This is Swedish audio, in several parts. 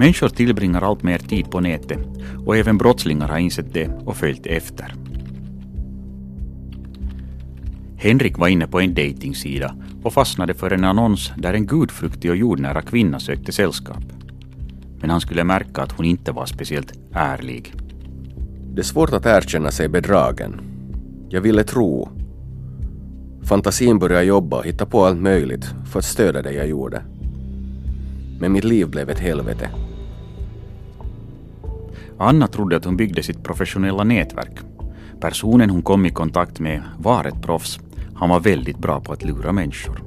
Människor tillbringar allt mer tid på nätet och även brottslingar har insett det och följt efter. Henrik var inne på en dejtingsida och fastnade för en annons där en gudfruktig och jordnära kvinna sökte sällskap. Men han skulle märka att hon inte var speciellt ärlig. Det är svårt att erkänna sig bedragen. Jag ville tro. Fantasin började jobba och hitta på allt möjligt för att stödja det jag gjorde. Men mitt liv blev ett helvete. Anna trodde att hon byggde sitt professionella nätverk. Personen hon kom i kontakt med var ett proffs. Han var väldigt bra på att lura människor.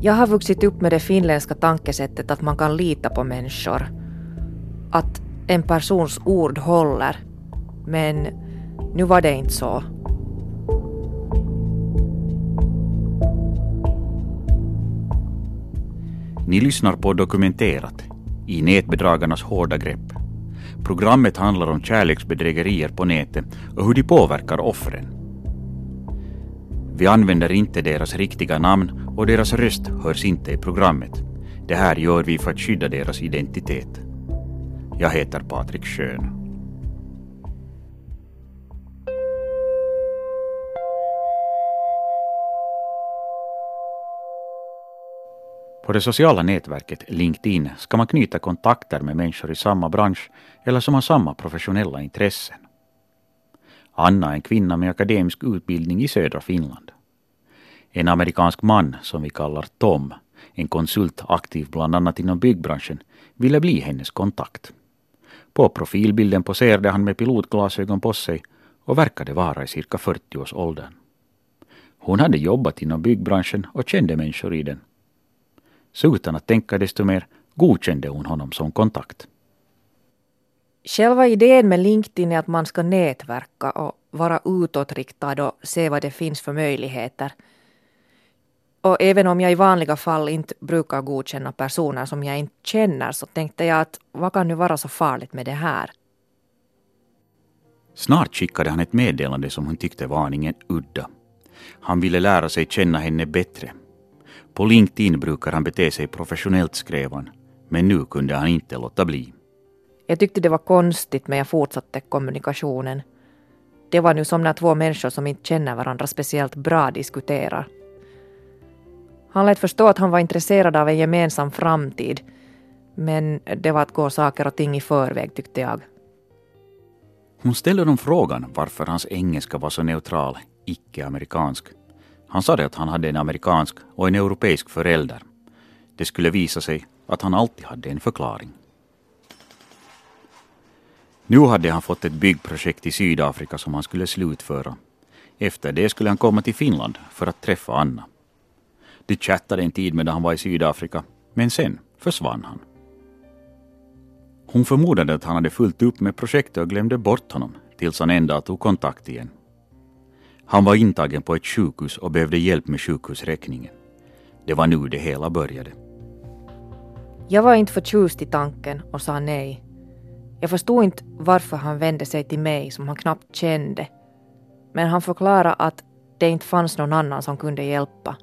Jag har vuxit upp med det finländska tankesättet att man kan lita på människor. Att en persons ord håller. Men nu var det inte så. Ni lyssnar på Dokumenterat i nätbedragarnas hårda grepp. Programmet handlar om kärleksbedrägerier på nätet och hur de påverkar offren. Vi använder inte deras riktiga namn och deras röst hörs inte i programmet. Det här gör vi för att skydda deras identitet. Jag heter Patrik Schön. På det sociala nätverket LinkedIn ska man knyta kontakter med människor i samma bransch eller som har samma professionella intressen. Anna är en kvinna med akademisk utbildning i södra Finland. En amerikansk man som vi kallar Tom, en konsult aktiv bland annat inom byggbranschen, ville bli hennes kontakt. På profilbilden poserade han med pilotglasögon på sig och verkade vara i cirka 40-årsåldern. Hon hade jobbat inom byggbranschen och kände människor i den så utan att tänka desto mer godkände hon honom som kontakt. Själva idén med LinkedIn är att man ska nätverka och vara utåtriktad och se vad det finns för möjligheter. Och även om jag i vanliga fall inte brukar godkänna personer som jag inte känner så tänkte jag att vad kan nu vara så farligt med det här? Snart skickade han ett meddelande som hon tyckte var aningen udda. Han ville lära sig känna henne bättre på LinkedIn brukar han bete sig professionellt, skrev han, men nu kunde han inte låta bli. Jag tyckte det var konstigt, men jag fortsatte kommunikationen. Det var nu som när två människor som inte känner varandra speciellt bra diskuterar. Han lät förstå att han var intresserad av en gemensam framtid, men det var att gå saker och ting i förväg, tyckte jag. Hon ställde honom frågan varför hans engelska var så neutral, icke-amerikansk. Han sade att han hade en amerikansk och en europeisk förälder. Det skulle visa sig att han alltid hade en förklaring. Nu hade han fått ett byggprojekt i Sydafrika som han skulle slutföra. Efter det skulle han komma till Finland för att träffa Anna. De chattade en tid medan han var i Sydafrika, men sen försvann han. Hon förmodade att han hade fullt upp med projektet och glömde bort honom tills han en dag tog kontakt igen. Han var intagen på ett sjukhus och behövde hjälp med sjukhusräkningen. Det var nu det hela började. Jag var inte förtjust i tanken och sa nej. Jag förstod inte varför han vände sig till mig som han knappt kände. Men han förklarade att det inte fanns någon annan som kunde hjälpa.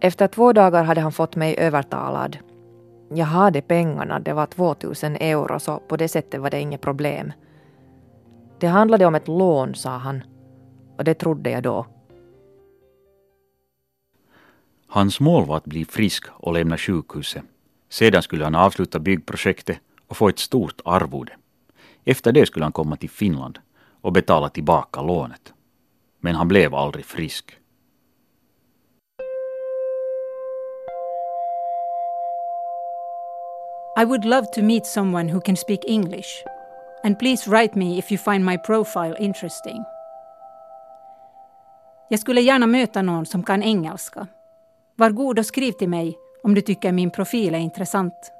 Efter två dagar hade han fått mig övertalad. Jag hade pengarna, det var 2000 euro, så på det sättet var det inget problem. Det handlade om ett lån, sa han och det trodde jag då. Hans mål var att bli frisk och lämna sjukhuset. Sedan skulle han avsluta byggprojektet och få ett stort arvode. Efter det skulle han komma till Finland och betala tillbaka lånet. Men han blev aldrig frisk. I would love to meet someone who can speak English. And please write me if you find my profile interesting. Jag skulle gärna möta någon som kan engelska. Var god och skriv till mig om du tycker min profil är intressant.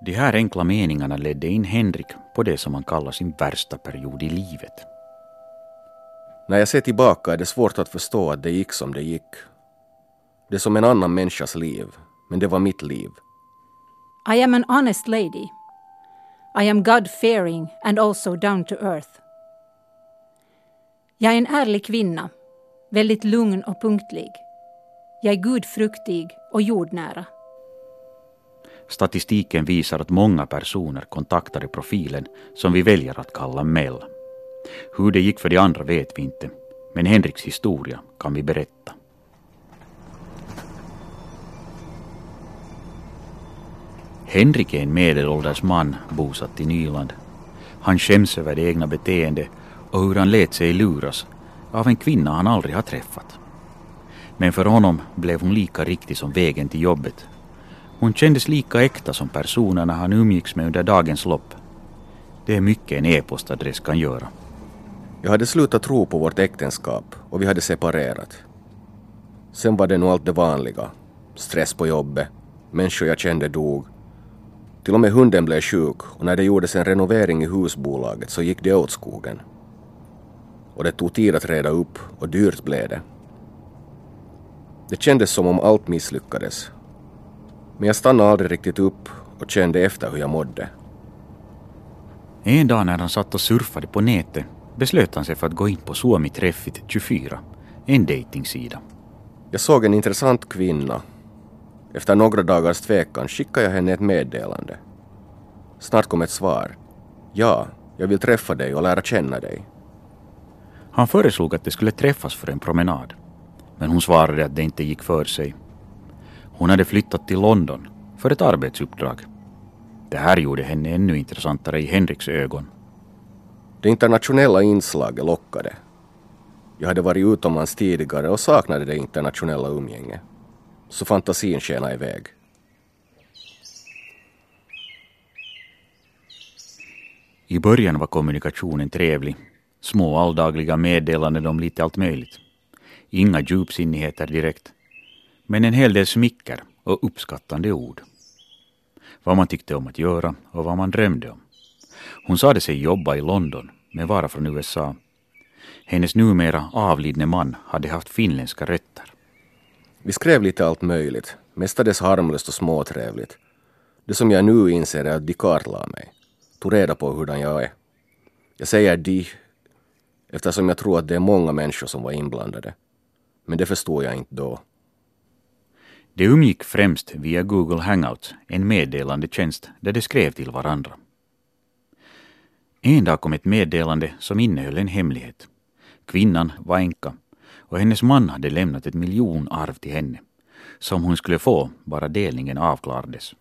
De här enkla meningarna ledde in Henrik på det som han kallar sin värsta period i livet. När jag ser tillbaka är det svårt att förstå att det gick som det gick. Det är som en annan människas liv, men det var mitt liv. I am an honest lady. I am God-fearing and also down to earth. Jag är en ärlig kvinna, väldigt lugn och punktlig. Jag är gudfruktig och jordnära. Statistiken visar att många personer kontaktade profilen som vi väljer att kalla Mel. Hur det gick för de andra vet vi inte, men Henriks historia kan vi berätta. Henrik är en medelålders man bosatt i Nyland. Han skäms över det egna beteendet och hur han lät sig luras av en kvinna han aldrig har träffat. Men för honom blev hon lika riktig som vägen till jobbet. Hon kändes lika äkta som personerna han umgicks med under dagens lopp. Det är mycket en e-postadress kan göra. Jag hade slutat tro på vårt äktenskap och vi hade separerat. Sen var det nog allt det vanliga. Stress på jobbet, människor jag kände dog. Till och med hunden blev sjuk och när det gjordes en renovering i husbolaget så gick det åt skogen. Och det tog tid att reda upp och dyrt blev det. Det kändes som om allt misslyckades. Men jag stannade aldrig riktigt upp och kände efter hur jag mådde. En dag när han satt och surfade på nätet beslöt han sig för att gå in på Suomi Treffit 24, en dejtingsida. Jag såg en intressant kvinna. Efter några dagars tvekan skickade jag henne ett meddelande. Snart kom ett svar. Ja, jag vill träffa dig och lära känna dig. Han föreslog att de skulle träffas för en promenad. Men hon svarade att det inte gick för sig. Hon hade flyttat till London för ett arbetsuppdrag. Det här gjorde henne ännu intressantare i Henriks ögon. Det internationella inslaget lockade. Jag hade varit utomlands tidigare och saknade det internationella umgänget. Så fantasin skenade iväg. I början var kommunikationen trevlig. Små alldagliga meddelanden om lite allt möjligt. Inga djupsinnigheter direkt. Men en hel del smicker och uppskattande ord. Vad man tyckte om att göra och vad man drömde om. Hon sade sig jobba i London, men vara från USA. Hennes numera avlidne man hade haft finländska rötter. Vi skrev lite allt möjligt, mestadels harmlöst och småtrevligt. Det som jag nu inser är att de kartlade mig, tog reda på hurdan jag är. Jag säger de eftersom jag tror att det är många människor som var inblandade. Men det förstod jag inte då. De umgick främst via Google Hangouts, en meddelande tjänst där de skrev till varandra. En dag kom ett meddelande som innehöll en hemlighet. Kvinnan var änka och hennes man hade lämnat ett miljonarv till henne som hon skulle få bara delningen avklarades.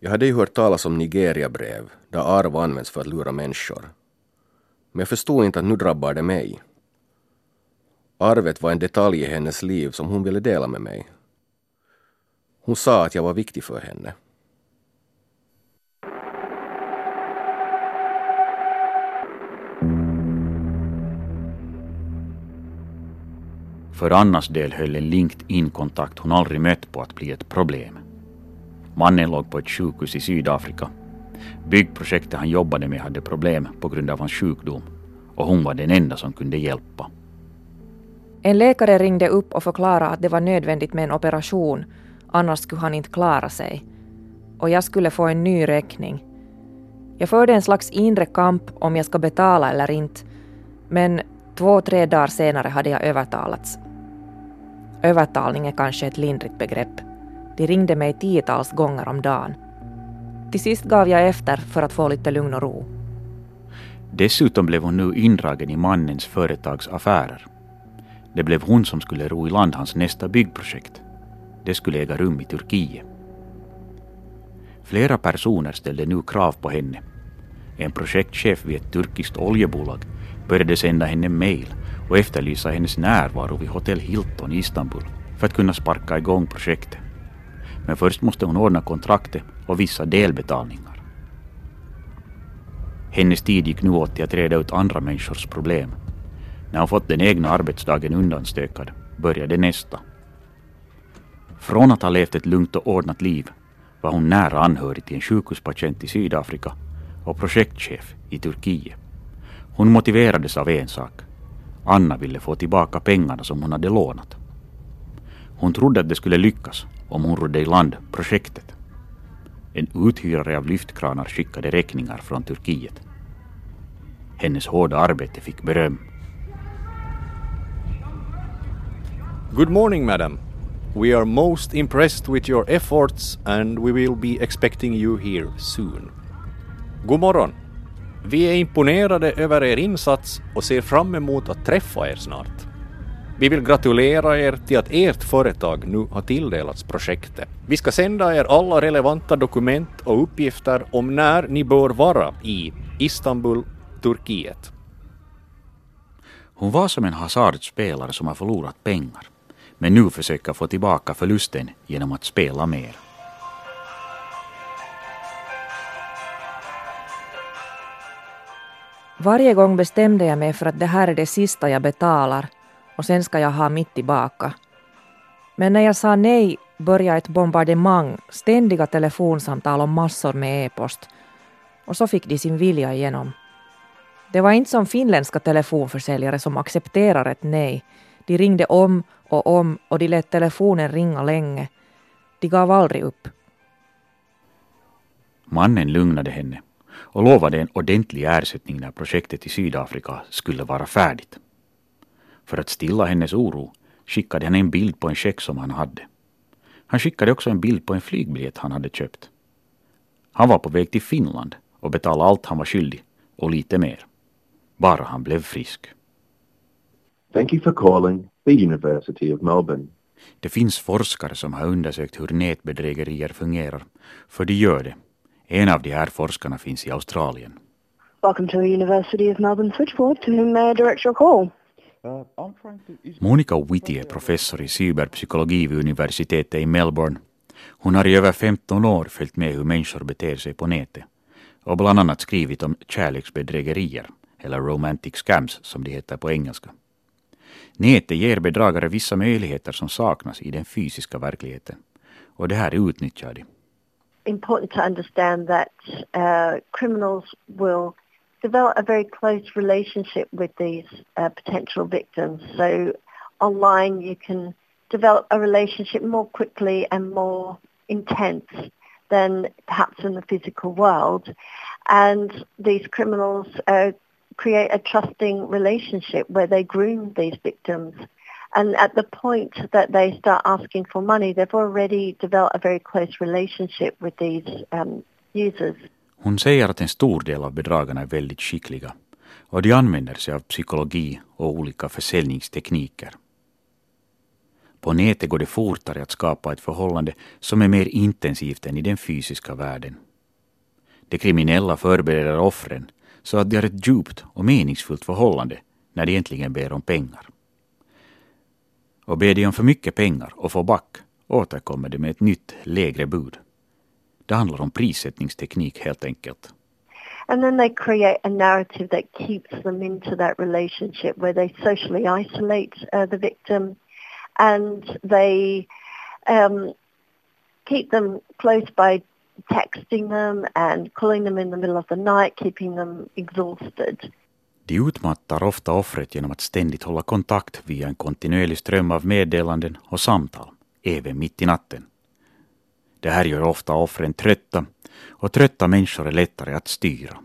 Jag hade ju hört talas om Nigeria-brev där arv används för att lura människor. Men jag förstod inte att nu drabbar det mig. Arvet var en detalj i hennes liv som hon ville dela med mig. Hon sa att jag var viktig för henne. För Annas del höll en LinkedIn-kontakt hon aldrig mött på att bli ett problem. Mannen låg på ett sjukhus i Sydafrika. Byggprojektet han jobbade med hade problem på grund av hans sjukdom och hon var den enda som kunde hjälpa. En läkare ringde upp och förklarade att det var nödvändigt med en operation, annars skulle han inte klara sig. Och jag skulle få en ny räkning. Jag förde en slags inre kamp om jag ska betala eller inte, men två, tre dagar senare hade jag övertalats. Övertalning är kanske ett lindrigt begrepp. De ringde mig tiotals gånger om dagen. Till sist gav jag efter för att få lite lugn och ro. Dessutom blev hon nu indragen i mannens företags affärer. Det blev hon som skulle ro i land hans nästa byggprojekt. Det skulle äga rum i Turkiet. Flera personer ställde nu krav på henne. En projektchef vid ett turkiskt oljebolag började sända henne mejl och efterlysa hennes närvaro vid Hotell Hilton i Istanbul för att kunna sparka igång projektet. Men först måste hon ordna kontraktet och vissa delbetalningar. Hennes tid gick nu åt till att reda ut andra människors problem. När hon fått den egna arbetsdagen undanstökad började nästa. Från att ha levt ett lugnt och ordnat liv var hon nära anhörig till en sjukhuspatient i Sydafrika och projektchef i Turkiet. Hon motiverades av en sak. Anna ville få tillbaka pengarna som hon hade lånat. Hon trodde att det skulle lyckas om hon rodde i land projektet. En uthyrare av lyftkranar skickade räkningar från Turkiet. Hennes hårda arbete fick beröm. Good morning, madam. We are most impressed with your efforts and we will be expecting you here soon. God morgon! Vi är imponerade över er insats och ser fram emot att träffa er snart. Vi vill gratulera er till att ert företag nu har tilldelats projektet. Vi ska sända er alla relevanta dokument och uppgifter om när ni bör vara i Istanbul, Turkiet. Hon var som en hasardspelare som har förlorat pengar, men nu försöker få tillbaka förlusten genom att spela mer. Varje gång bestämde jag mig för att det här är det sista jag betalar och sen ska jag ha mitt tillbaka. Men när jag sa nej började ett bombardemang, ständiga telefonsamtal och massor med e-post. Och så fick de sin vilja igenom. Det var inte som finländska telefonförsäljare som accepterar ett nej. De ringde om och om och de lät telefonen ringa länge. De gav aldrig upp. Mannen lugnade henne och lovade en ordentlig ersättning när projektet i Sydafrika skulle vara färdigt. För att stilla hennes oro skickade han en bild på en check som han hade. Han skickade också en bild på en flygbiljett han hade köpt. Han var på väg till Finland och betalade allt han var skyldig och lite mer. Bara han blev frisk. Thank you for calling the University of Melbourne. Det finns forskare som har undersökt hur nätbedrägerier fungerar, för de gör det. En av de här forskarna finns i Australien. Welcome to the University of Melbourne switchboard. To whom may I direct your call? Monica Whitty är professor i cyberpsykologi vid universitetet i Melbourne. Hon har i över 15 år följt med hur människor beter sig på nätet och bland annat skrivit om kärleksbedrägerier, eller romantic scams som de heter på engelska. Nätet ger bedragare vissa möjligheter som saknas i den fysiska verkligheten och det här utnyttjar de. Important to understand that uh, criminals will develop a very close relationship with these uh, potential victims. So online you can develop a relationship more quickly and more intense than perhaps in the physical world. And these criminals uh, create a trusting relationship where they groom these victims. And at the point that they start asking for money, they've already developed a very close relationship with these um, users. Hon säger att en stor del av bedragarna är väldigt skickliga och de använder sig av psykologi och olika försäljningstekniker. På nätet går det fortare att skapa ett förhållande som är mer intensivt än i den fysiska världen. De kriminella förbereder offren så att de har ett djupt och meningsfullt förhållande när de egentligen ber om pengar. Och ber de om för mycket pengar och får back återkommer de med ett nytt, lägre bud. Det handlar om prissättningsteknik helt enkelt. And then they create a narrative that keeps them into that relationship where they socially isolate uh, the victim and they um, keep them close by texting them and calling them in the middle of the night, keeping them exhausted. De utmattar ofta offret genom att ständigt hålla kontakt via en kontinuerlig ström av meddelanden och samtal, även mitt i natten. Det här gör ofta offren trötta och trötta människor är lättare att styra.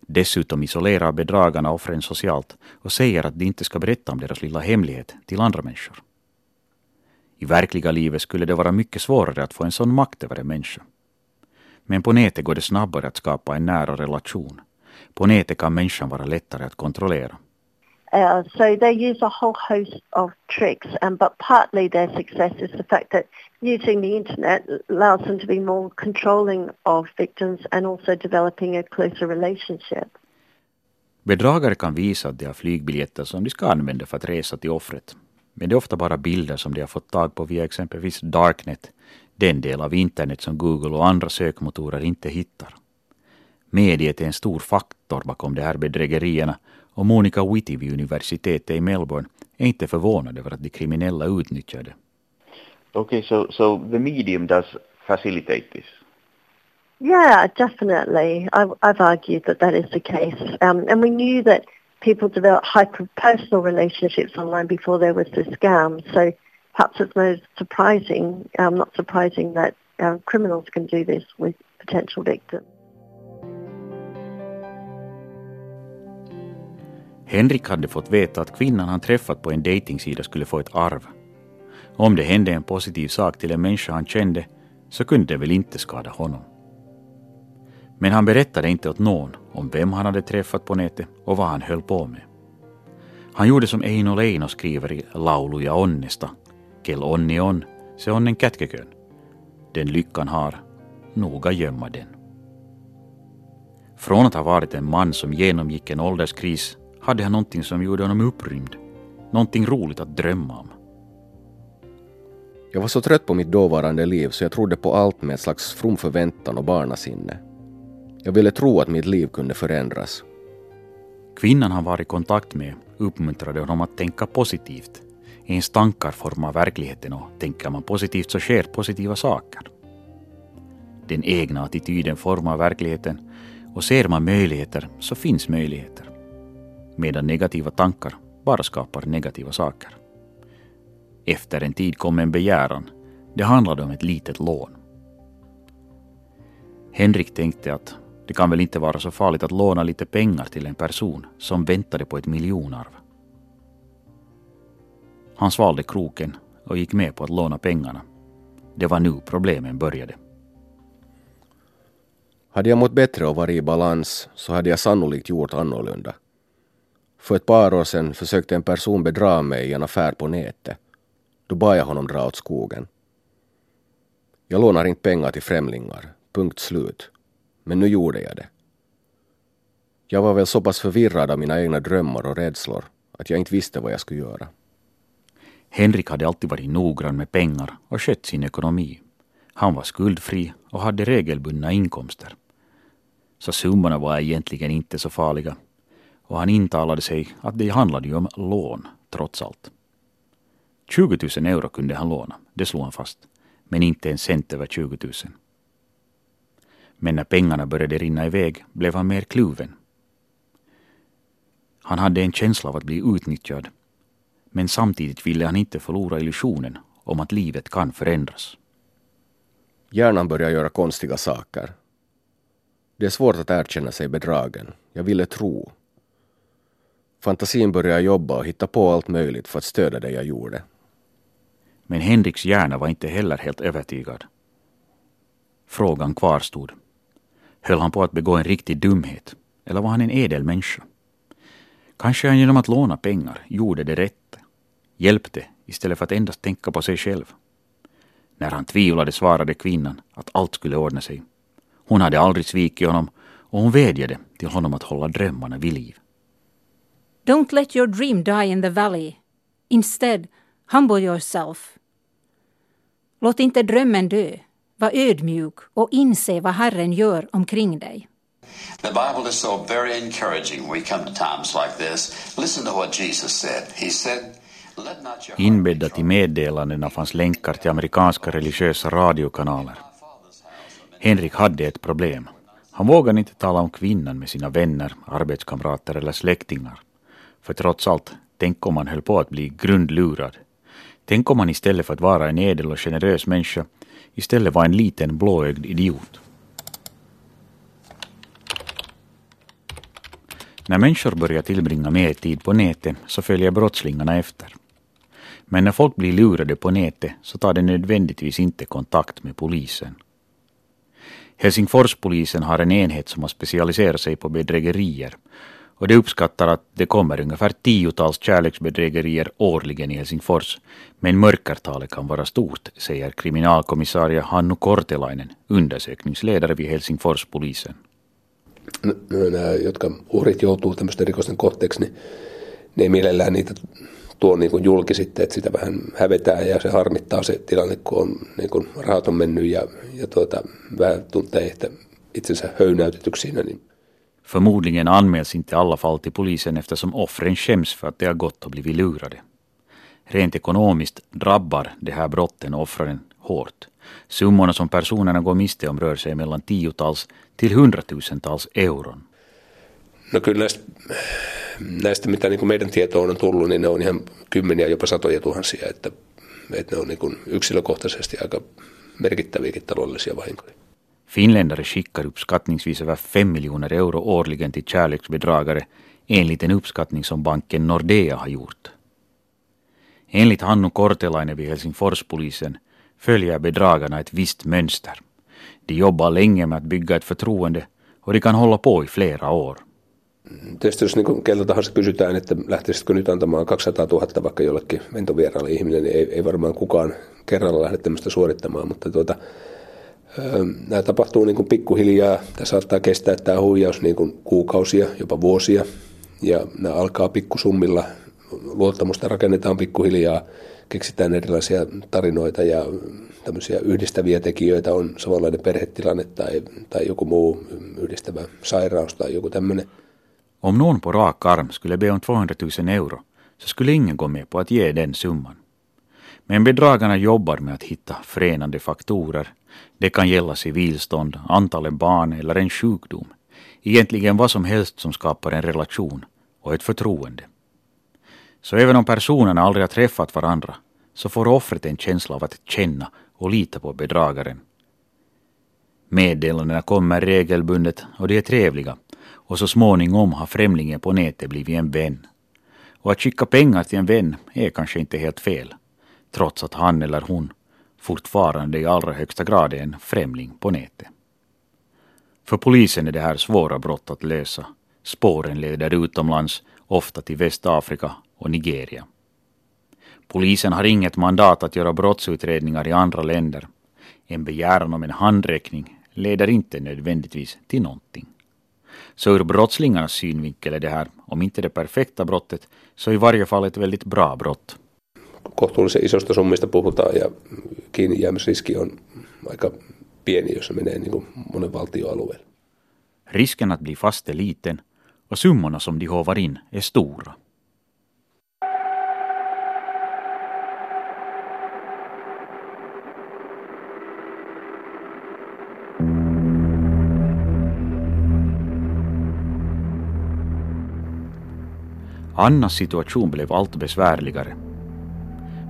Dessutom isolerar bedragarna offren socialt och säger att de inte ska berätta om deras lilla hemlighet till andra människor. I verkliga livet skulle det vara mycket svårare att få en sån makt över en människa. Men på nätet går det snabbare att skapa en nära relation. På nätet kan människan vara lättare att kontrollera. Uh, so they use a whole host of tricks, and but partly their success is the fact that using the internet allows them to be more controlling of victims and also developing a closer relationship. Bedragare kan visa att de har flygbiljetter som de ska använda för att resa till offret. Men det är ofta bara bilder som de har fått tag på via exempelvis Darknet, den del av internet som Google och andra sökmotorer inte hittar. Mediet är en stor faktor bakom de här bedrägerierna och Monica Whitty vid universitetet i Melbourne är inte förvånad över att de kriminella utnyttjar det. Okay, so so the medium does facilitate this. Yeah, definitely. I, I've argued that that is the case. Um, and we knew that people develop hyper-personal relationships online before there was the scam. So perhaps it's no surprising, um, not surprising that um, criminals can do this with potential victims. Henrik hade fått veta att kvinnan han träffat på en dejtingsida skulle få ett arv. Om det hände en positiv sak till en människa han kände så kunde det väl inte skada honom. Men han berättade inte åt någon om vem han hade träffat på nätet och vad han höll på med. Han gjorde som Eino Leino skriver i Lauluja onnesta, kel onni on, se onnen kätkekön. Den lyckan har, noga gömma den. Från att ha varit en man som genomgick en ålderskris hade han någonting som gjorde honom upprymd. Någonting roligt att drömma om. Jag var så trött på mitt dåvarande liv så jag trodde på allt med ett slags from förväntan och barnasinne. Jag ville tro att mitt liv kunde förändras. Kvinnan han var i kontakt med uppmuntrade honom att tänka positivt. Ens tankar formar verkligheten och tänker man positivt så sker positiva saker. Den egna attityden formar verkligheten och ser man möjligheter så finns möjligheter. Medan negativa tankar bara skapar negativa saker. Efter en tid kom en begäran. Det handlade om ett litet lån. Henrik tänkte att det kan väl inte vara så farligt att låna lite pengar till en person som väntade på ett miljonarv. Han svalde kroken och gick med på att låna pengarna. Det var nu problemen började. Hade jag mått bättre och varit i balans så hade jag sannolikt gjort annorlunda. För ett par år sedan försökte en person bedra mig i en affär på nätet. Då bad jag honom dra åt skogen. Jag lånar inte pengar till främlingar, punkt slut. Men nu gjorde jag det. Jag var väl så pass förvirrad av mina egna drömmar och rädslor att jag inte visste vad jag skulle göra. Henrik hade alltid varit noggrann med pengar och skött sin ekonomi. Han var skuldfri och hade regelbundna inkomster. Så summorna var egentligen inte så farliga. Och han intalade sig att det handlade ju om lån, trots allt. 20 000 euro kunde han låna, det slog han fast. Men inte en cent över 20 000. Men när pengarna började rinna iväg blev han mer kluven. Han hade en känsla av att bli utnyttjad. Men samtidigt ville han inte förlora illusionen om att livet kan förändras. Hjärnan börjar göra konstiga saker. Det är svårt att erkänna sig bedragen. Jag ville tro. Fantasin började jobba och hitta på allt möjligt för att stödja det jag gjorde. Men Henriks hjärna var inte heller helt övertygad. Frågan kvarstod. Höll han på att begå en riktig dumhet? Eller var han en edel människa? Kanske han genom att låna pengar gjorde det rätt. Hjälpte istället för att endast tänka på sig själv. När han tvivlade svarade kvinnan att allt skulle ordna sig. Hon hade aldrig svikit honom och hon vädjade till honom att hålla drömmarna vid liv. Don't let your dream die in the valley. Instead, humble yourself. Låt inte drömmen dö. Var ödmjuk och inse vad Herren gör omkring dig. The Bible is so very encouraging when we come to times like this. Listen to what Jesus said. He said, Let not your Inbäddat i meddelandena fanns länkar till amerikanska religiösa radiokanaler. Henrik hade ett problem. Han vågade inte tala om kvinnan med sina vänner, arbetskamrater eller släktingar. För trots allt, tänk om man höll på att bli grundlurad. Tänk om man istället för att vara en edel och generös människa istället var en liten blåögd idiot. När människor börjar tillbringa mer tid på nätet så följer brottslingarna efter. Men när folk blir lurade på nätet så tar de nödvändigtvis inte kontakt med polisen. Helsingforspolisen har en enhet som har specialiserat sig på bedrägerier och det uppskattar att det kommer ungefär tiotals kärleksbedrägerier årligen i Helsingfors. Men mörkertalet kan vara stort, säger kriminalkommissarie Hannu Kortelainen, undersökningsledare vid Helsingforspolisen. Nämä, jotka uhrit joutuu tämmöisten rikosten kohteeksi, niin ne ei mielellään niitä tuo niin kuin julki sitten, että sitä vähän hävetää ja se harmittaa se tilanne, kun on, niin kuin rahat on mennyt ja, ja tuota, vähän tuntee että itsensä höynäytetyksi siinä, niin Förmodligen anmäls inte alla fall till polisen eftersom offren skäms för att de har gått och blivit lurade. Rent ekonomiskt drabbar de här brotten offren hårt. Summorna som personerna går miste om rör sig mellan tiotals till hundratusentals euron. No kyllä näistä, näistä mitä niin kuin meidän tietoon on tullut, niin ne on ihan kymmeniä, jopa satoja tuhansia, että, että ne on niin kuin yksilökohtaisesti aika merkittäviäkin taloudellisia vahinkoja. Finländare skickar uppskattningsvis över 5 miljoner euro årligen till kärleksbedragare enligt en uppskattning som banken Nordea har gjort. Enligt Hannu Kortelainen vid Helsingforspolisen följer bedragarna ett visst mönster. De jobbar länge med att bygga ett förtroende och de kan hålla på i flera år. Tietysti jos niin keltä tahansa kysytään, että lähtisitkö nyt antamaan 200 000 vaikka jollekin ventovieraalle ihmille, niin ei, ei varmaan kukaan kerralla lähde tämmöistä suorittamaan, mutta tuota, nämä tapahtuu niin kuin pikkuhiljaa. Tämä saattaa kestää tämä huijaus niin kuin kuukausia, jopa vuosia, ja nämä alkaa pikkusummilla. Luottamusta rakennetaan pikkuhiljaa, keksitään erilaisia tarinoita ja tämmöisiä yhdistäviä tekijöitä on samanlainen perhetilanne tai, tai joku muu yhdistävä sairaus tai joku tämmöinen. Om någon på rak arm skulle be om 200 000 euro så skulle ingen gå med på att ge den summan. Men bedragarna jobbar med att hitta förenande faktorer. Det kan gälla civilstånd, antalet barn eller en sjukdom. Egentligen vad som helst som skapar en relation och ett förtroende. Så även om personerna aldrig har träffat varandra så får offret en känsla av att känna och lita på bedragaren. Meddelandena kommer regelbundet och de är trevliga och så småningom har främlingen på nätet blivit en vän. Och att skicka pengar till en vän är kanske inte helt fel, trots att han eller hon fortfarande i allra högsta grad är en främling på nätet. För polisen är det här svåra brott att lösa. Spåren leder utomlands, ofta till Västafrika och Nigeria. Polisen har inget mandat att göra brottsutredningar i andra länder. En begäran om en handräckning leder inte nödvändigtvis till någonting. Så ur brottslingarnas synvinkel är det här, om inte det perfekta brottet, så i varje fall ett väldigt bra brott. Kohtuullisen isosta summista puhutaan ja kiinnijäämisriski on aika pieni, jos se menee niin kuin monen valtioalueelle. Risken att bli fast är liten och summorna som de hovar in är stora. Annas situation blev allt besvärligare.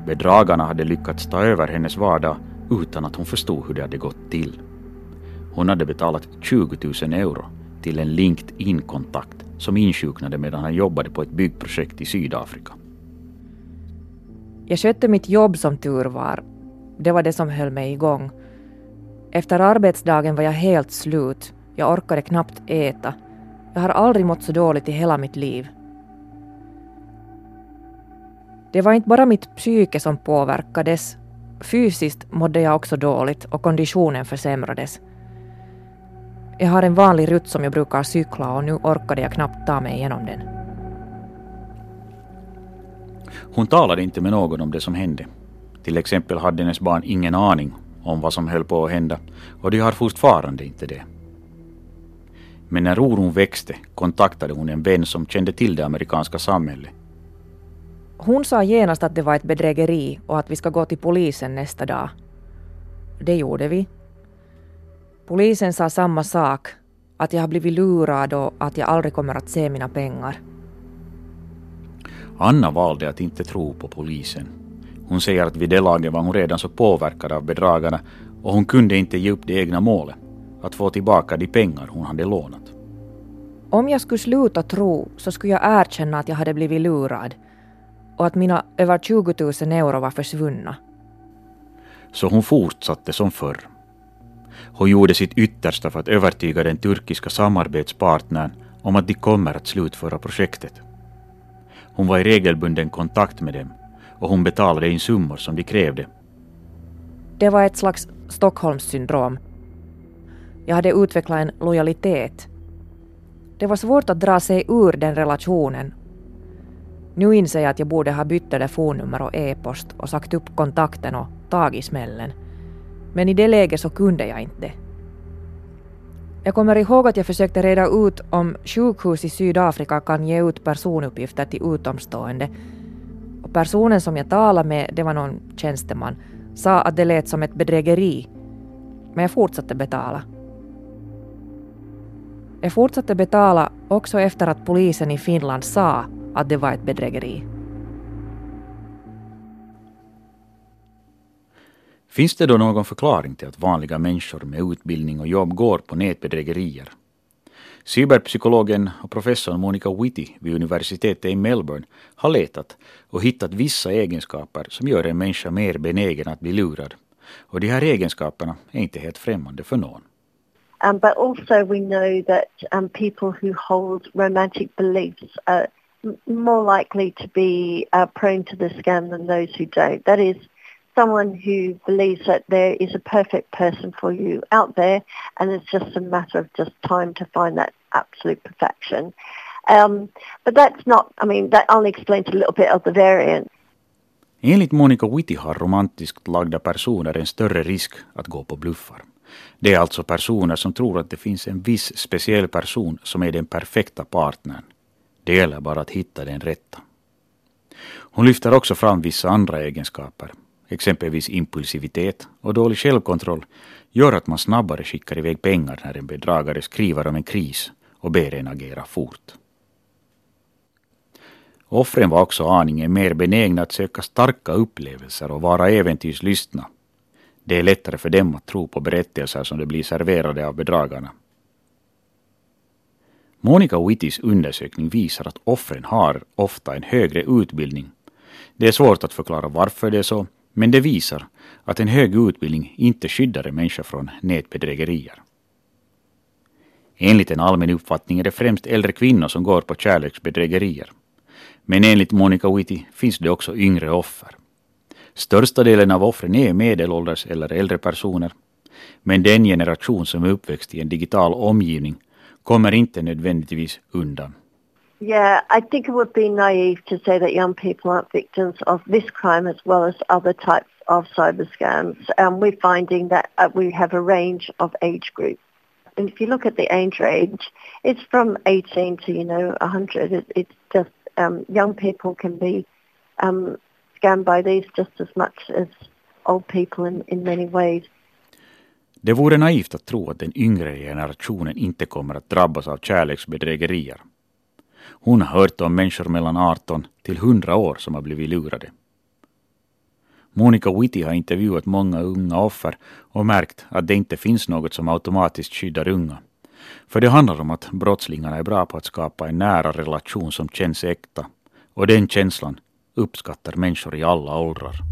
Bedragarna hade lyckats ta över hennes vardag utan att hon förstod hur det hade gått till. Hon hade betalat 20 000 euro till en LinkedIn-kontakt som insjuknade medan han jobbade på ett byggprojekt i Sydafrika. Jag skötte mitt jobb som tur var. Det var det som höll mig igång. Efter arbetsdagen var jag helt slut. Jag orkade knappt äta. Jag har aldrig mått så dåligt i hela mitt liv. Det var inte bara mitt psyke som påverkades. Fysiskt mådde jag också dåligt och konditionen försämrades. Jag har en vanlig rutt som jag brukar cykla och nu orkade jag knappt ta mig igenom den. Hon talade inte med någon om det som hände. Till exempel hade hennes barn ingen aning om vad som höll på att hända och de har fortfarande inte det. Men när oron växte kontaktade hon en vän som kände till det amerikanska samhället hon sa genast att det var ett bedrägeri och att vi ska gå till polisen nästa dag. Det gjorde vi. Polisen sa samma sak, att jag har blivit lurad och att jag aldrig kommer att se mina pengar. Anna valde att inte tro på polisen. Hon säger att vid det laget var hon redan så påverkad av bedragarna och hon kunde inte ge upp det egna målet, att få tillbaka de pengar hon hade lånat. Om jag skulle sluta tro så skulle jag erkänna att jag hade blivit lurad och att mina över 20 000 euro var försvunna. Så hon fortsatte som förr. Hon gjorde sitt yttersta för att övertyga den turkiska samarbetspartnern om att de kommer att slutföra projektet. Hon var i regelbunden kontakt med dem och hon betalade in summor som de krävde. Det var ett slags Stockholmssyndrom. Jag hade utvecklat en lojalitet. Det var svårt att dra sig ur den relationen nu inser jag att jag borde ha bytt telefonnummer och e-post och sagt upp kontakten och tagit smällen. Men i det läget så kunde jag inte. Jag kommer ihåg att jag försökte reda ut om sjukhus i Sydafrika kan ge ut personuppgifter till utomstående. Och personen som jag talade med, det var någon tjänsteman, sa att det lät som ett bedrägeri. Men jag fortsatte betala. Jag fortsatte betala också efter att polisen i Finland sa att det var ett bedrägeri. Finns det då någon förklaring till att vanliga människor med utbildning och jobb går på nätbedrägerier? Cyberpsykologen och professorn Monica Whitty vid universitetet i Melbourne har letat och hittat vissa egenskaper som gör en människa mer benägen att bli lurad. Och de här egenskaperna är inte helt främmande för någon. Um, but also we know that um, people who hold romantic beliefs are more likely to be uh, prone to the scam than those who don't. That is, someone who believes that there is a perfect person for you out there and it's just a matter of just time to find that absolute perfection. Um, but that's not, I mean, that only explains a little bit of the variance. Enligt Monica Whitty har romantiskt lagda personer en större risk att gå på bluffar. Det är alltså personer som tror att det finns en viss speciell person som är den perfekta partnern. Det gäller bara att hitta den rätta. Hon lyfter också fram vissa andra egenskaper exempelvis impulsivitet och dålig självkontroll, gör att man snabbare skickar iväg pengar när en bedragare skriver om en kris och ber en agera fort. Offren var också aningen mer benägna att söka starka upplevelser och vara äventyrslystna. Det är lättare för dem att tro på berättelser som de blir serverade av bedragarna. Monica Wittys undersökning visar att offren har ofta en högre utbildning. Det är svårt att förklara varför det är så, men det visar att en hög utbildning inte skyddar en människa från nätbedrägerier. Enligt en allmän uppfattning är det främst äldre kvinnor som går på kärleksbedrägerier. Men enligt Monica Witty finns det också yngre offer. Största delen av offren är medelålders eller äldre personer. Men den generation som är uppväxt i en digital omgivning kommer inte nödvändigtvis undan. Yeah, I think it would be naive to say that young people aren't victims of this crime as well as other types of cyber scams. And we're finding that uh, we have a range of age groups. And if you look at the age range, it's from 18 to, you know, 100. It, it's just um, young people can be um, scammed by these just as much as old people in, in many ways. Det vore naivt att tro att den yngre generationen inte kommer att drabbas av kärleksbedrägerier. Hon har hört om människor mellan 18 till 100 år som har blivit lurade. Monica Whitty har intervjuat många unga offer och märkt att det inte finns något som automatiskt skyddar unga. För det handlar om att brottslingarna är bra på att skapa en nära relation som känns äkta. Och den känslan uppskattar människor i alla åldrar.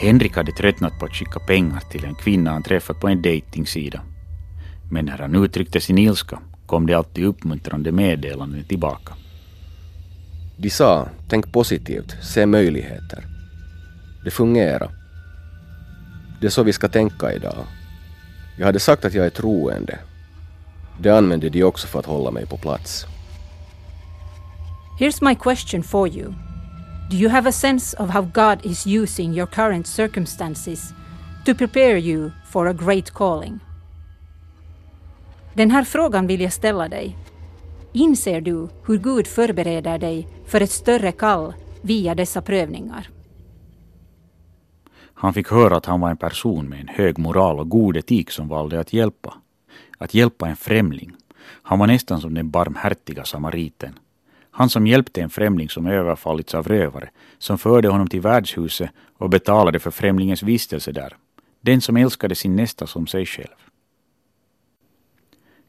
Henrik hade tröttnat på att skicka pengar till en kvinna han träffat på en dejtingsida. Men när han uttryckte sin ilska kom det alltid uppmuntrande meddelanden tillbaka. De sa, tänk positivt, se möjligheter. Det fungerar. Det är så vi ska tänka idag. Jag hade sagt att jag är troende. Det använde de också för att hålla mig på plats. Here's my question for you. Do you have a sense of how God is using your current circumstances to prepare you for a great calling? Den här frågan vill jag ställa dig. Inser du hur Gud förbereder dig för ett större kall via dessa prövningar? Han fick höra att han var en person med en hög moral och god etik som valde att hjälpa. Att hjälpa en främling. Han var nästan som den barmhärtiga samariten han som hjälpte en främling som överfallits av rövare, som förde honom till värdshuset och betalade för främlingens vistelse där. Den som älskade sin nästa som sig själv.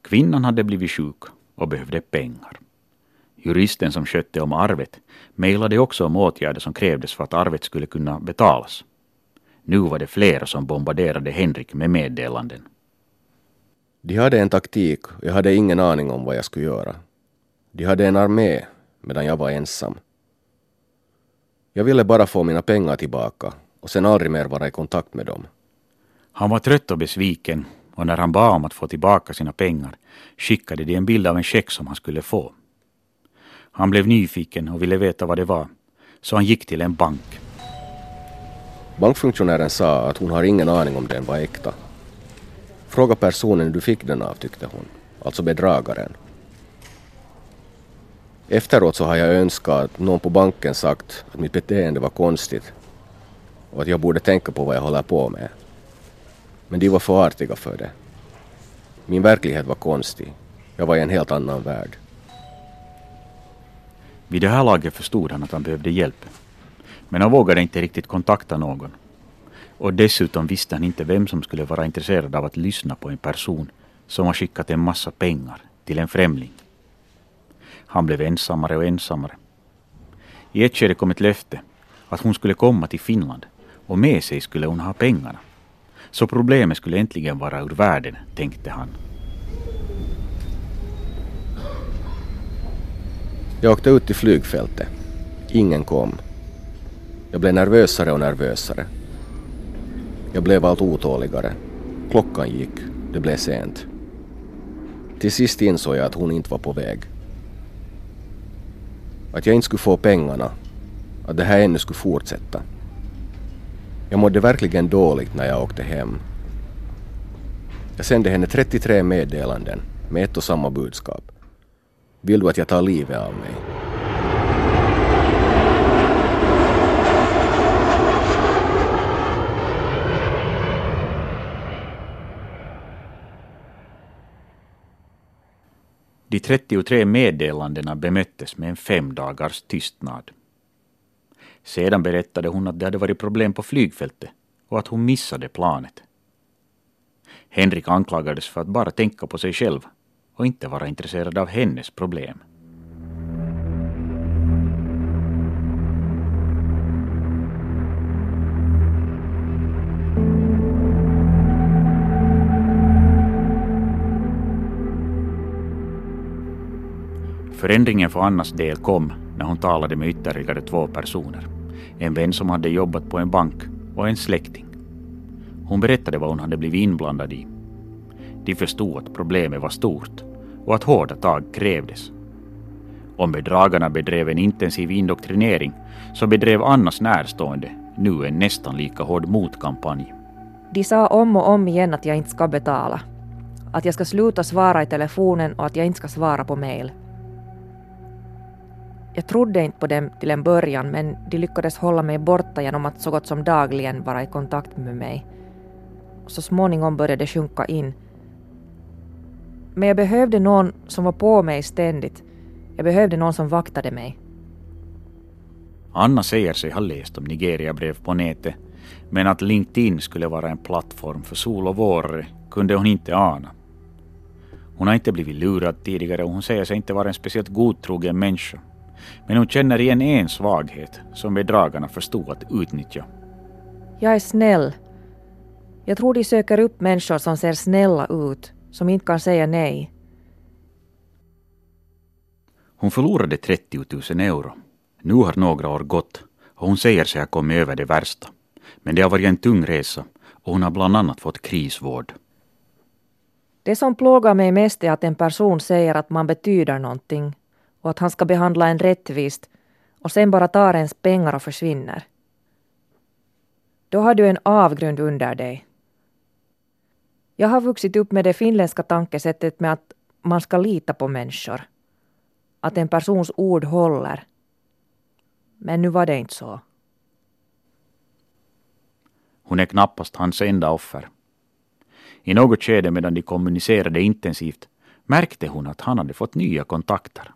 Kvinnan hade blivit sjuk och behövde pengar. Juristen som skötte om arvet mejlade också om åtgärder som krävdes för att arvet skulle kunna betalas. Nu var det flera som bombarderade Henrik med meddelanden. De hade en taktik och jag hade ingen aning om vad jag skulle göra. De hade en armé medan jag var ensam. Jag ville bara få mina pengar tillbaka och sen aldrig mer vara i kontakt med dem. Han var trött och besviken och när han bad om att få tillbaka sina pengar skickade de en bild av en check som han skulle få. Han blev nyfiken och ville veta vad det var, så han gick till en bank. Bankfunktionären sa att hon har ingen aning om den var äkta. Fråga personen du fick den av, tyckte hon, alltså bedragaren. Efteråt så har jag önskat att någon på banken sagt att mitt beteende var konstigt och att jag borde tänka på vad jag håller på med. Men de var för artiga för det. Min verklighet var konstig. Jag var i en helt annan värld. Vid det här laget förstod han att han behövde hjälp. Men han vågade inte riktigt kontakta någon. Och dessutom visste han inte vem som skulle vara intresserad av att lyssna på en person som har skickat en massa pengar till en främling. Han blev ensammare och ensammare. I ett skede kom ett löfte att hon skulle komma till Finland och med sig skulle hon ha pengarna. Så problemet skulle äntligen vara ur världen, tänkte han. Jag åkte ut till flygfältet. Ingen kom. Jag blev nervösare och nervösare. Jag blev allt otåligare. Klockan gick. Det blev sent. Till sist insåg jag att hon inte var på väg. Att jag inte skulle få pengarna. Att det här ännu skulle fortsätta. Jag mådde verkligen dåligt när jag åkte hem. Jag sände henne 33 meddelanden med ett och samma budskap. Vill du att jag tar livet av mig? De 33 meddelandena bemöttes med en fem dagars tystnad. Sedan berättade hon att det hade varit problem på flygfältet och att hon missade planet. Henrik anklagades för att bara tänka på sig själv och inte vara intresserad av hennes problem. Förändringen för Annas del kom när hon talade med ytterligare två personer. En vän som hade jobbat på en bank och en släkting. Hon berättade vad hon hade blivit inblandad i. De förstod att problemet var stort och att hårda tag krävdes. Om bedragarna bedrev en intensiv indoktrinering så bedrev Annas närstående nu en nästan lika hård motkampanj. De sa om och om igen att jag inte ska betala. Att jag ska sluta svara i telefonen och att jag inte ska svara på mail. Jag trodde inte på dem till en början men de lyckades hålla mig borta genom att så gott som dagligen vara i kontakt med mig. Så småningom började det sjunka in. Men jag behövde någon som var på mig ständigt. Jag behövde någon som vaktade mig. Anna säger sig ha läst om Nigeria-brev på nätet men att LinkedIn skulle vara en plattform för sol och vårare kunde hon inte ana. Hon har inte blivit lurad tidigare och hon säger sig inte vara en speciellt godtrogen människa. Men hon känner igen en svaghet som bedragarna förstod att utnyttja. Jag är snäll. Jag tror de söker upp människor som ser snälla ut, som inte kan säga nej. Hon förlorade 30 000 euro. Nu har några år gått och hon säger sig ha kommit över det värsta. Men det har varit en tung resa och hon har bland annat fått krisvård. Det som plågar mig mest är att en person säger att man betyder någonting och att han ska behandla en rättvist och sen bara tar ens pengar och försvinner. Då har du en avgrund under dig. Jag har vuxit upp med det finländska tankesättet med att man ska lita på människor. Att en persons ord håller. Men nu var det inte så. Hon är knappast hans enda offer. I något skede medan de kommunicerade intensivt märkte hon att han hade fått nya kontakter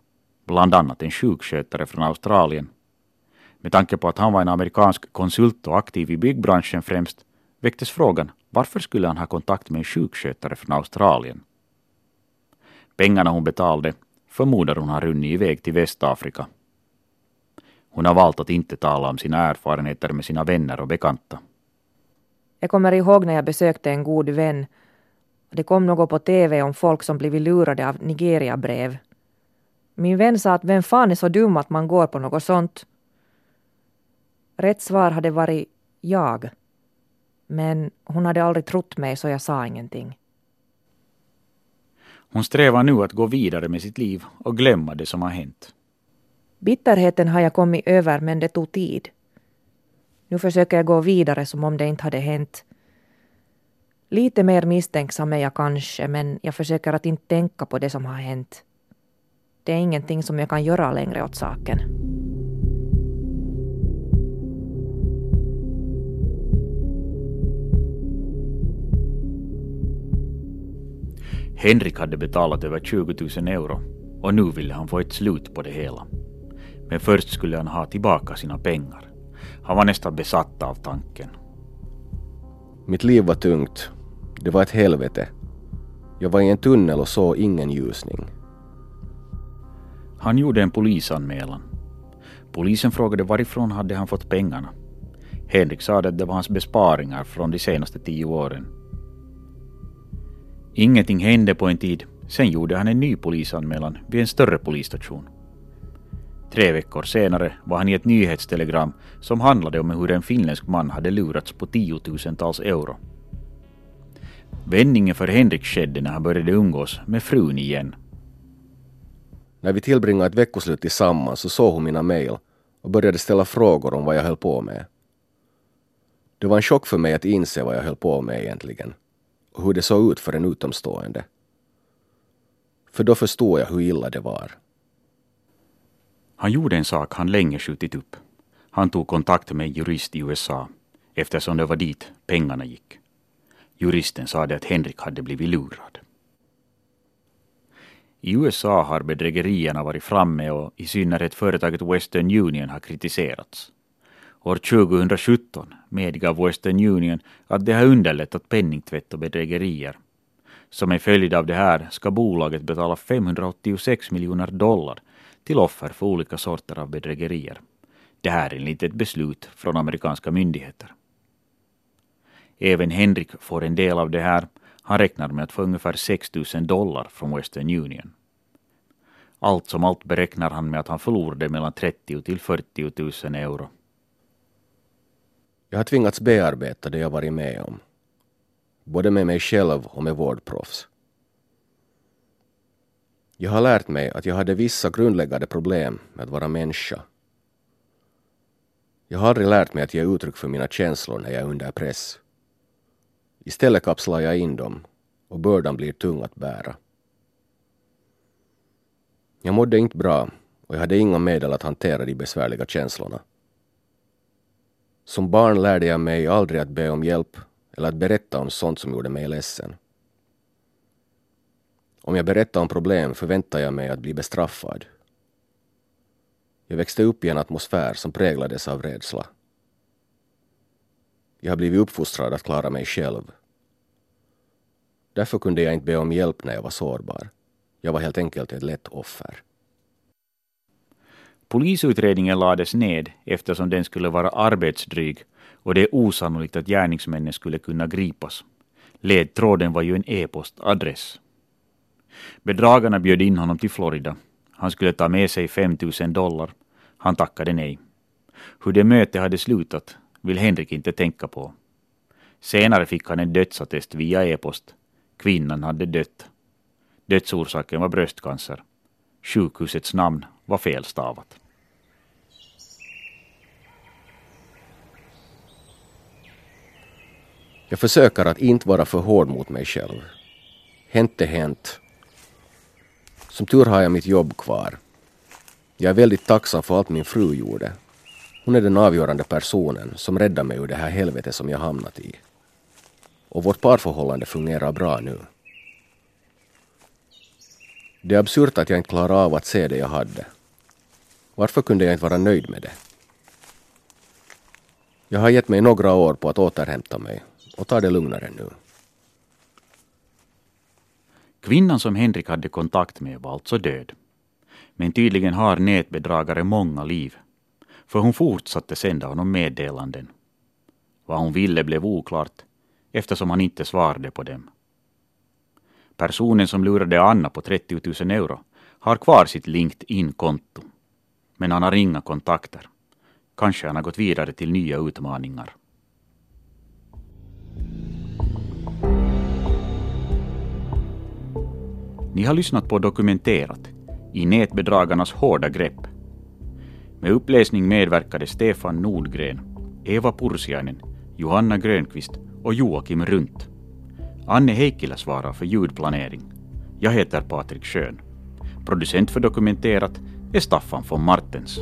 bland annat en sjukskötare från Australien. Med tanke på att han var en amerikansk konsult och aktiv i byggbranschen främst väcktes frågan varför skulle han ha kontakt med en sjukskötare från Australien? Pengarna hon betalade förmodar hon har runnit iväg till Västafrika. Hon har valt att inte tala om sina erfarenheter med sina vänner och bekanta. Jag kommer ihåg när jag besökte en god vän. Det kom något på TV om folk som blivit lurade av Nigeria-brev min vän sa att vem fan är så dum att man går på något sånt? Rätt svar hade varit jag. Men hon hade aldrig trott mig så jag sa ingenting. Hon strävar nu att gå vidare med sitt liv och glömma det som har hänt. Bitterheten har jag kommit över men det tog tid. Nu försöker jag gå vidare som om det inte hade hänt. Lite mer misstänksam är jag kanske men jag försöker att inte tänka på det som har hänt. Det är ingenting som jag kan göra längre åt saken. Henrik hade betalat över 20 000 euro och nu ville han få ett slut på det hela. Men först skulle han ha tillbaka sina pengar. Han var nästan besatt av tanken. Mitt liv var tungt. Det var ett helvete. Jag var i en tunnel och såg ingen ljusning. Han gjorde en polisanmälan. Polisen frågade varifrån hade han fått pengarna. Henrik sa att det var hans besparingar från de senaste tio åren. Ingenting hände på en tid. Sen gjorde han en ny polisanmälan vid en större polisstation. Tre veckor senare var han i ett nyhetstelegram som handlade om hur en finländsk man hade lurats på tiotusentals euro. Vändningen för Henrik skedde när han började umgås med frun igen. När vi tillbringade ett veckoslut tillsammans så såg hon mina mejl och började ställa frågor om vad jag höll på med. Det var en chock för mig att inse vad jag höll på med egentligen och hur det såg ut för en utomstående. För då förstod jag hur illa det var. Han gjorde en sak han länge skjutit upp. Han tog kontakt med en jurist i USA eftersom det var dit pengarna gick. Juristen sade att Henrik hade blivit lurad. I USA har bedrägerierna varit framme och i synnerhet företaget Western Union har kritiserats. År 2017 medgav Western Union att det har underlättat penningtvätt och bedrägerier. Som en följd av det här ska bolaget betala 586 miljoner dollar till offer för olika sorter av bedrägerier. Det här är enligt ett beslut från amerikanska myndigheter. Även Henrik får en del av det här. Han räknar med att få ungefär 6 000 dollar från Western Union. Allt som allt beräknar han med att han förlorade mellan 30 till 40 000 euro. Jag har tvingats bearbeta det jag varit med om. Både med mig själv och med vårdproffs. Jag har lärt mig att jag hade vissa grundläggande problem med att vara människa. Jag har aldrig lärt mig att ge uttryck för mina känslor när jag är under press. Istället kapslar jag in dem och bördan blir tung att bära. Jag mådde inte bra och jag hade inga medel att hantera de besvärliga känslorna. Som barn lärde jag mig aldrig att be om hjälp eller att berätta om sånt som gjorde mig ledsen. Om jag berättade om problem förväntade jag mig att bli bestraffad. Jag växte upp i en atmosfär som präglades av rädsla. Jag har blivit uppfostrad att klara mig själv. Därför kunde jag inte be om hjälp när jag var sårbar. Jag var helt enkelt ett lätt offer. Polisutredningen lades ned eftersom den skulle vara arbetsdryg och det är osannolikt att gärningsmännen skulle kunna gripas. Ledtråden var ju en e-postadress. Bedragarna bjöd in honom till Florida. Han skulle ta med sig 5 000 dollar. Han tackade nej. Hur det mötet hade slutat vill Henrik inte tänka på. Senare fick han en dödsattest via e-post. Kvinnan hade dött. Dödsorsaken var bröstcancer. Sjukhusets namn var felstavat. Jag försöker att inte vara för hård mot mig själv. Hänt är hänt. Som tur har jag mitt jobb kvar. Jag är väldigt tacksam för allt min fru gjorde. Hon är den avgörande personen som räddade mig ur det här helvetet som jag hamnat i. Och vårt parförhållande fungerar bra nu. Det är absurt att jag inte klarar av att se det jag hade. Varför kunde jag inte vara nöjd med det? Jag har gett mig några år på att återhämta mig och ta det lugnare nu. Kvinnan som Henrik hade kontakt med var alltså död. Men tydligen har nätbedragare många liv. För hon fortsatte sända honom meddelanden. Vad hon ville blev oklart eftersom han inte svarade på dem. Personen som lurade Anna på 30 000 euro har kvar sitt LinkedIn-konto. Men han har inga kontakter. Kanske han har gått vidare till nya utmaningar. Ni har lyssnat på Dokumenterat i nätbedragarnas hårda grepp. Med uppläsning medverkade Stefan Nordgren, Eva Pursiainen, Johanna Grönqvist och Joakim Runt. Anne Heikkilä svarar för ljudplanering. Jag heter Patrik Schön. Producent för Dokumenterat är Staffan von Martens.